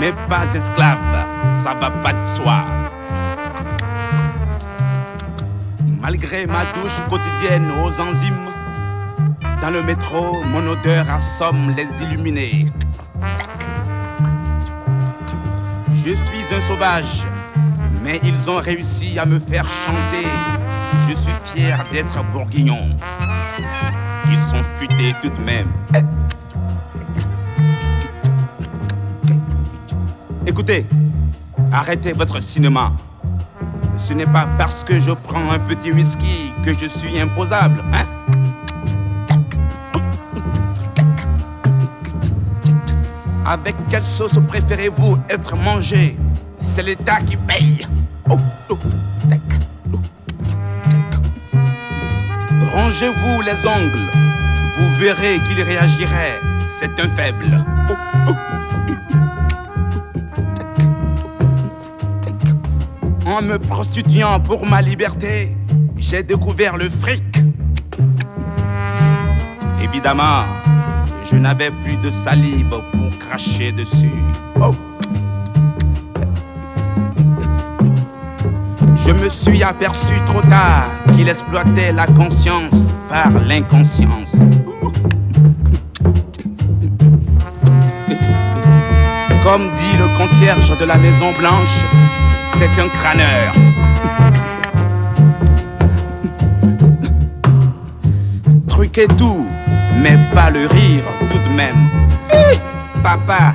Mais pas esclave, ça va pas de soi. Malgré ma douche quotidienne aux enzymes, dans le métro, mon odeur assomme les illuminés. Je suis un sauvage, mais ils ont réussi à me faire chanter. Je suis fier d'être bourguignon. Ils sont futés tout de même. Écoutez, arrêtez votre cinéma. Ce n'est pas parce que je prends un petit whisky que je suis imposable, hein? Avec quelle sauce préférez-vous être mangé? C'est l'État qui paye. Rangez-vous les ongles. Vous verrez qu'il réagirait. C'est un faible. En me prostituant pour ma liberté, j'ai découvert le fric. Évidemment, je n'avais plus de salive pour cracher dessus. Oh. Je me suis aperçu trop tard qu'il exploitait la conscience par l'inconscience. Comme dit le concierge de la Maison Blanche, c'est un crâneur. Truc et tout, mais pas le rire tout de même. Papa,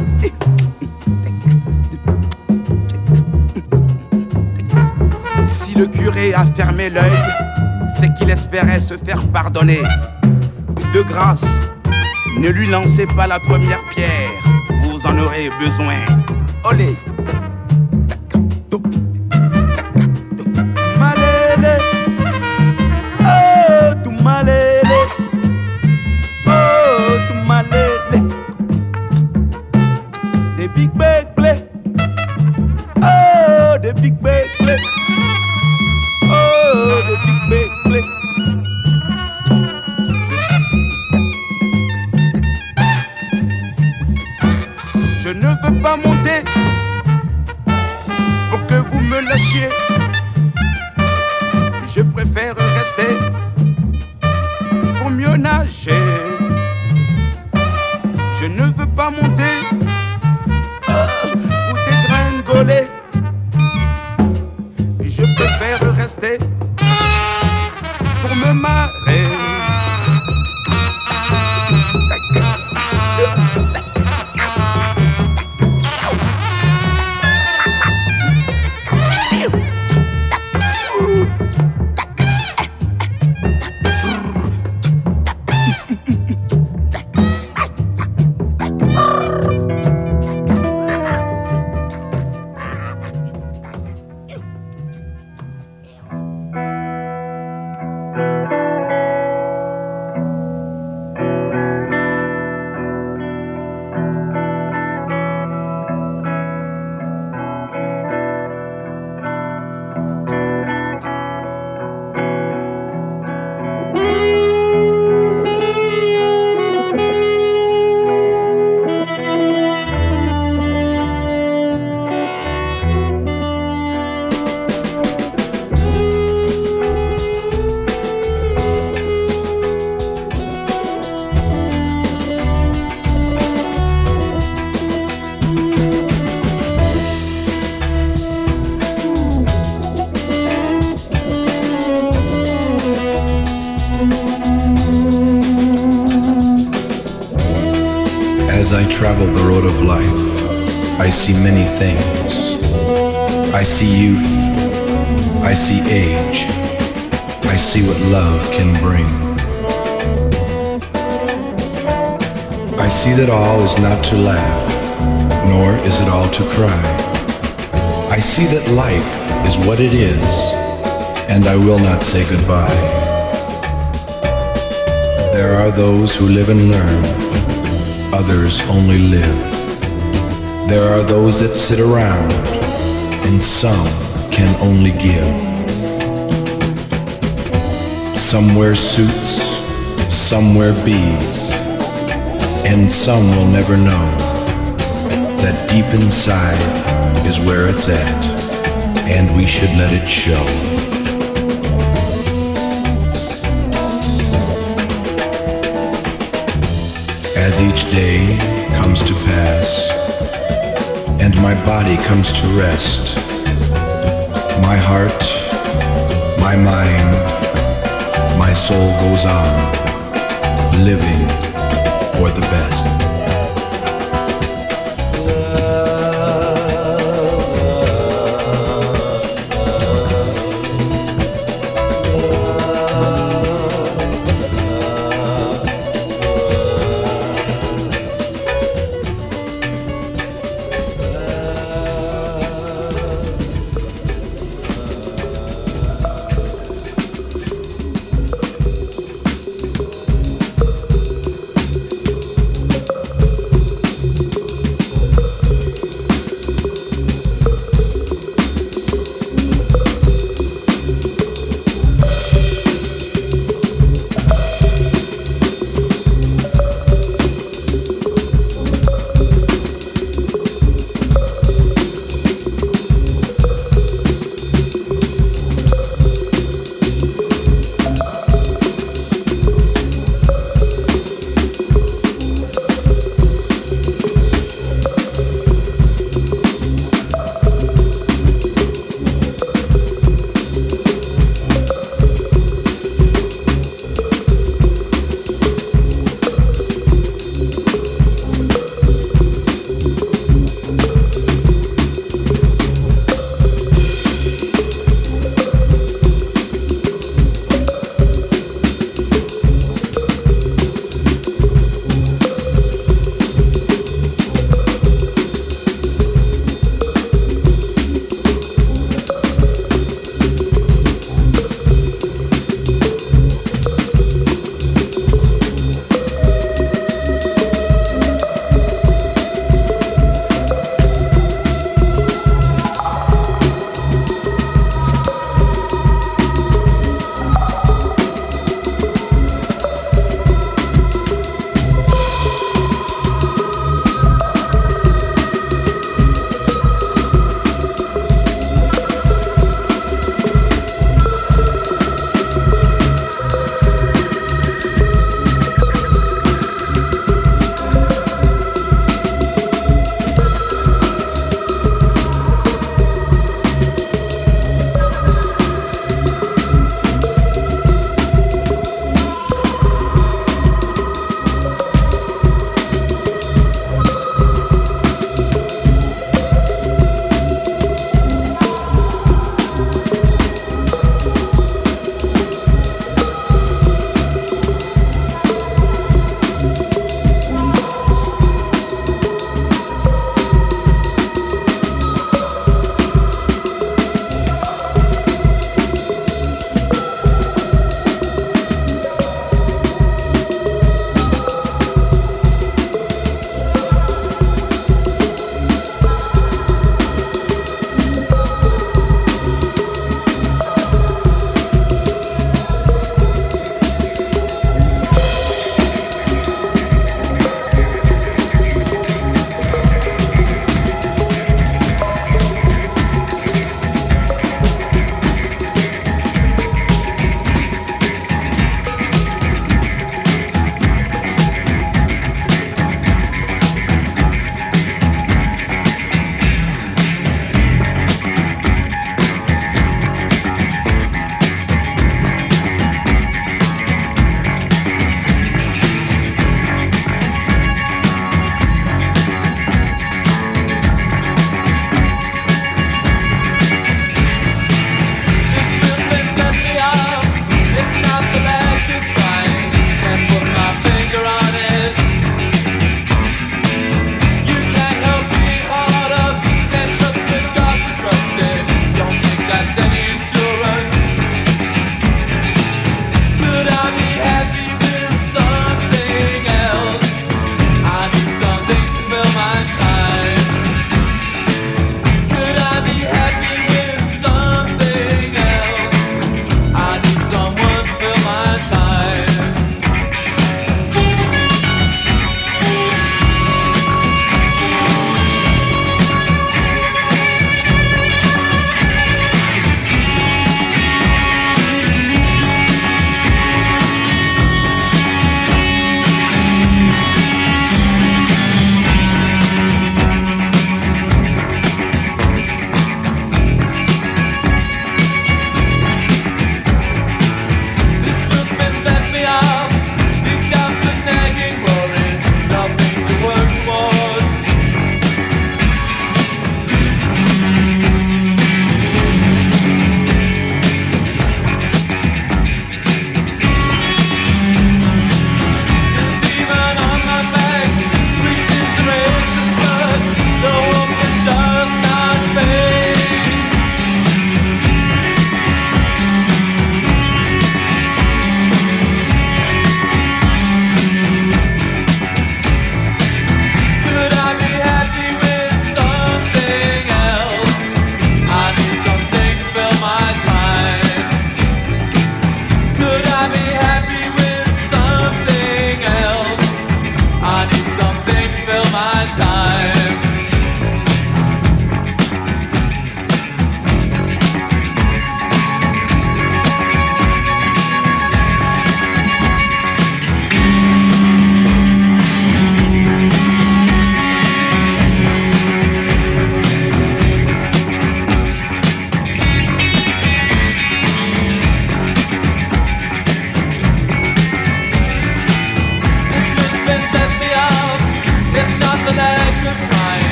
si le curé a fermé l'œil, c'est qu'il espérait se faire pardonner. De grâce, ne lui lancez pas la première pierre, vous en aurez besoin. Olé! I see age. I see what love can bring. I see that all is not to laugh, nor is it all to cry. I see that life is what it is, and I will not say goodbye. There are those who live and learn, others only live. There are those that sit around, and some can only give. Some wear suits, some wear beads, and some will never know that deep inside is where it's at, and we should let it show. As each day comes to pass, and my body comes to rest, my heart, my mind, my soul goes on, living for the best.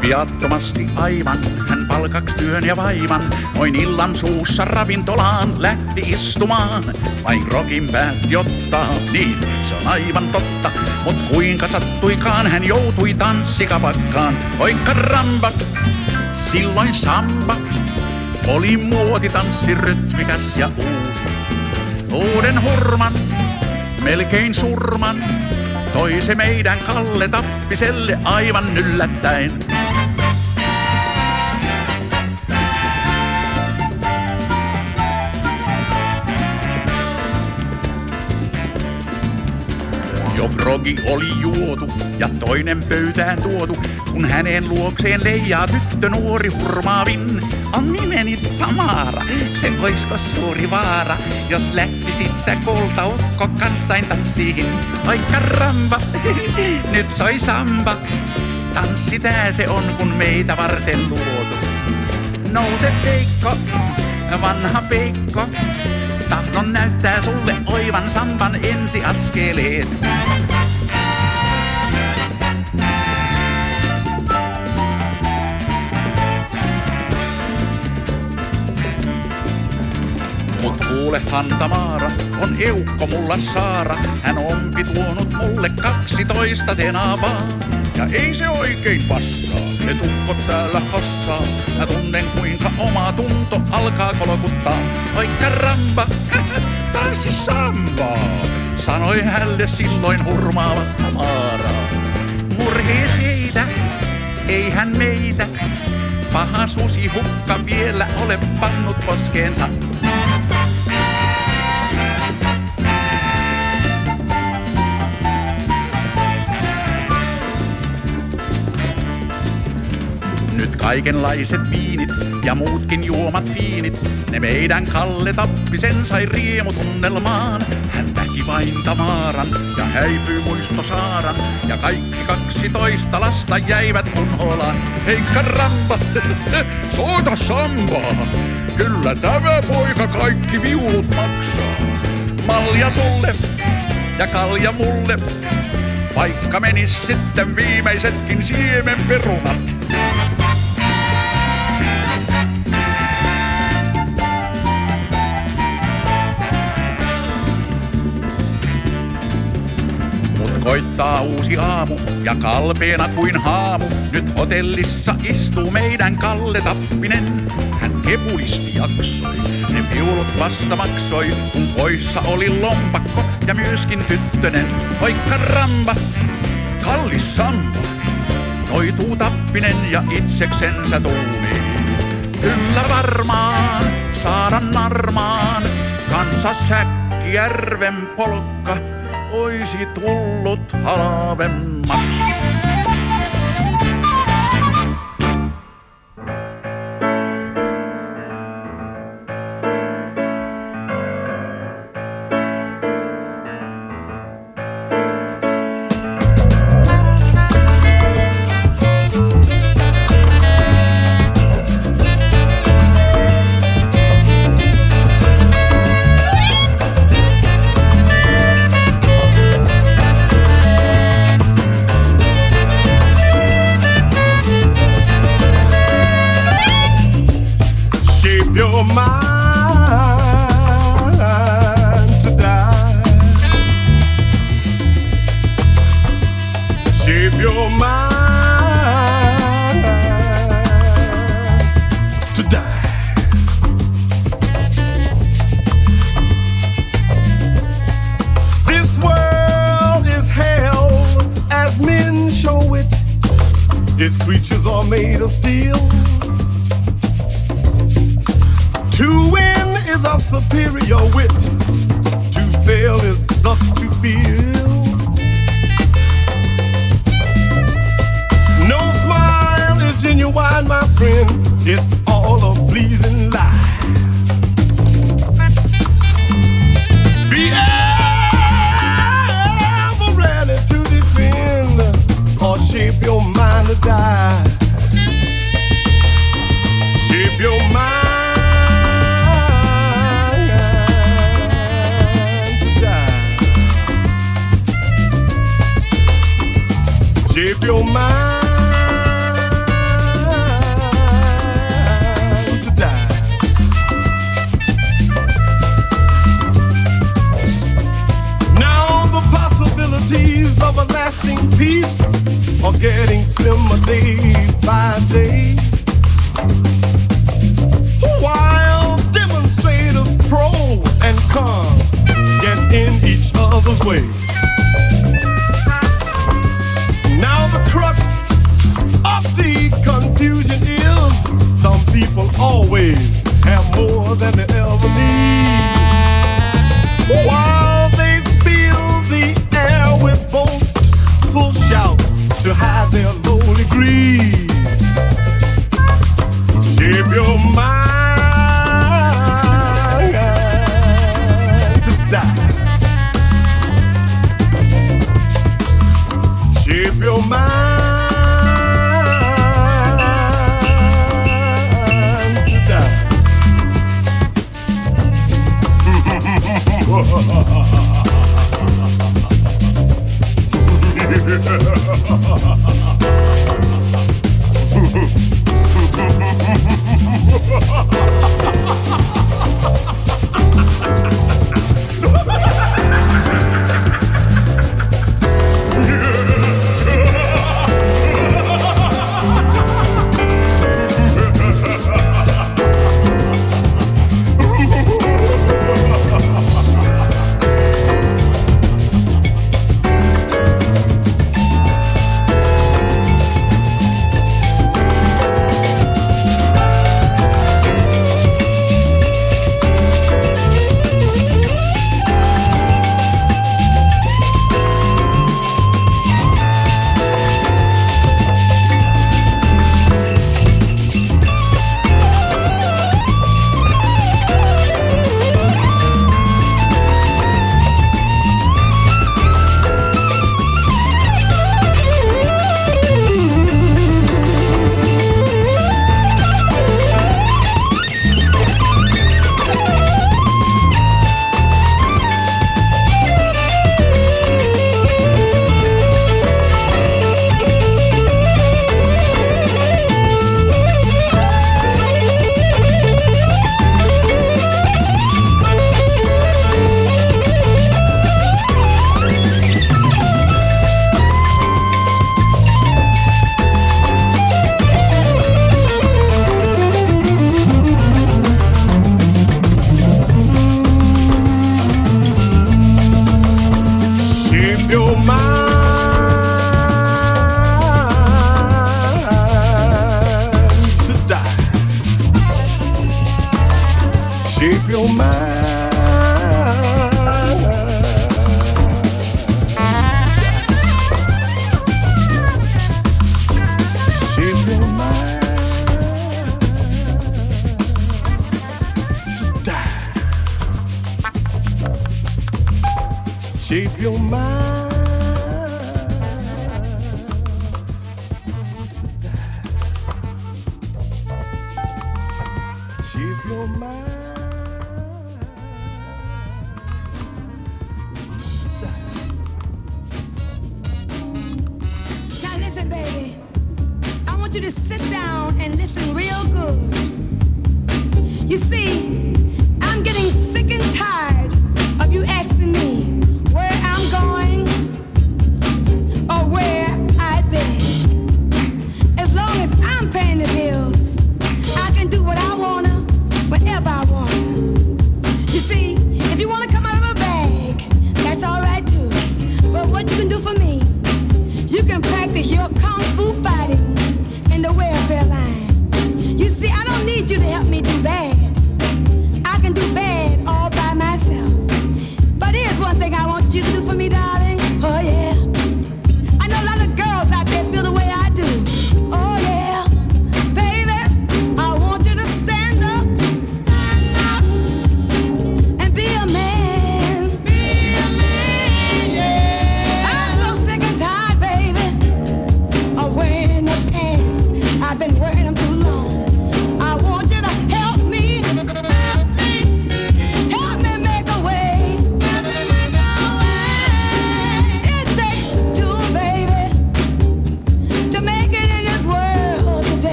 Viattomasti aivan. Hän palkaks työn ja vaivan, noin illan suussa ravintolaan lähti istumaan. Vain rokin päätti ottaa, niin se on aivan totta. Mut kuinka sattuikaan hän joutui tanssikapakkaan. Oi karamba, silloin samba oli muotitanssi rytmikäs ja uusi. Uuden hurman, melkein surman, toi se meidän Kalle Tappiselle aivan yllättäen. Jo progi oli juotu ja toinen pöytään tuotu, kun hänen luokseen leijaa tyttö nuori hurmaavin. On nimeni Tamara, se voisko suuri vaara, jos lähtisit sä kolta ukko kanssain tanssiin. Oi karamba, nyt soi samba, tanssi tää se on kun meitä varten luotu. Nouse Peikko, vanha Peikko, tahdon näyttää sulle oivan samban ensiaskeleet. Mut kuulehan Tamara, on eukko mulla Saara. Hän onpi tuonut mulle kaksitoista tenavaa. Ja ei se oikein passaa, ne tukkot täällä hassaa. Mä tunnen kuinka oma tunto alkaa kolkuttaa. Oi karamba, tanssi sambaa, sanoi hälle silloin hurmaava Tamara. Murhees heitä, ei hän meitä, paha susi hukka vielä ole pannut poskeensa. Nyt kaikenlaiset viinit ja muutkin juomat fiinit, ne meidän Kalle Tappisen sai riemutunnelmaan. Hän näki vain Tamaran ja häipyi muistosaaran, ja kaikki kaksitoista lasta jäivät unholaan. Hei karamba, soita sambaa, kyllä tämä poika kaikki viulut maksaa. Malja sulle ja kalja mulle, vaikka menis sitten viimeisetkin siemenperunat. Koittaa uusi aamu ja kalpeena kuin haamu. Nyt hotellissa istuu meidän Kalle Tappinen. Hän kepulisti jaksoi, ne viulut vasta maksoi, kun poissa oli lompakko ja myöskin tyttönen. Oi karamba, kallis samba, noituu Tappinen ja itseksensä tuumii. Kyllä varmaan saada narmaan, kanssa Säkkijärven polkka oisi tullut halvemmaksi.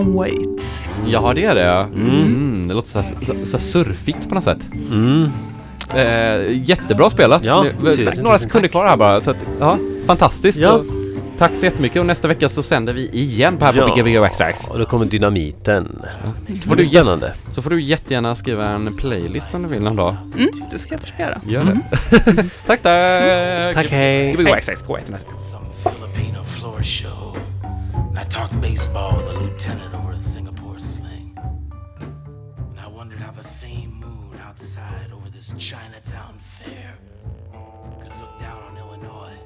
Tom Waits. Ja, det är det. Mm. det låter så, här, så, så här surfigt på något sätt. Mm. Eh, jättebra spelat. Ja, Det- tusen, Några tusen sekunder kvar här bara. Så att, ja, fantastiskt. Ja. Och tack så jättemycket och nästa vecka så sänder vi igen på här på Bigga Bigga Backstracks. och då kommer dynamiten. Så får, du, spännande. så får du jättegärna skriva en playlist om du vill någon dag. Mm, det ska jag försöka göra. Gör det. tack, tack! Tack, hej. Bigga Bigga Backstracks på I talked baseball with a lieutenant over a Singapore sling. And I wondered how the same moon outside over this Chinatown fair could look down on Illinois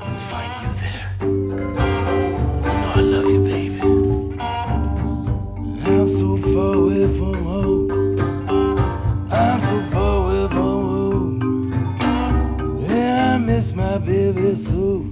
and find you there. You know I love you, baby. I'm so far away from home. I'm so far away from home. Yeah, I miss my baby so.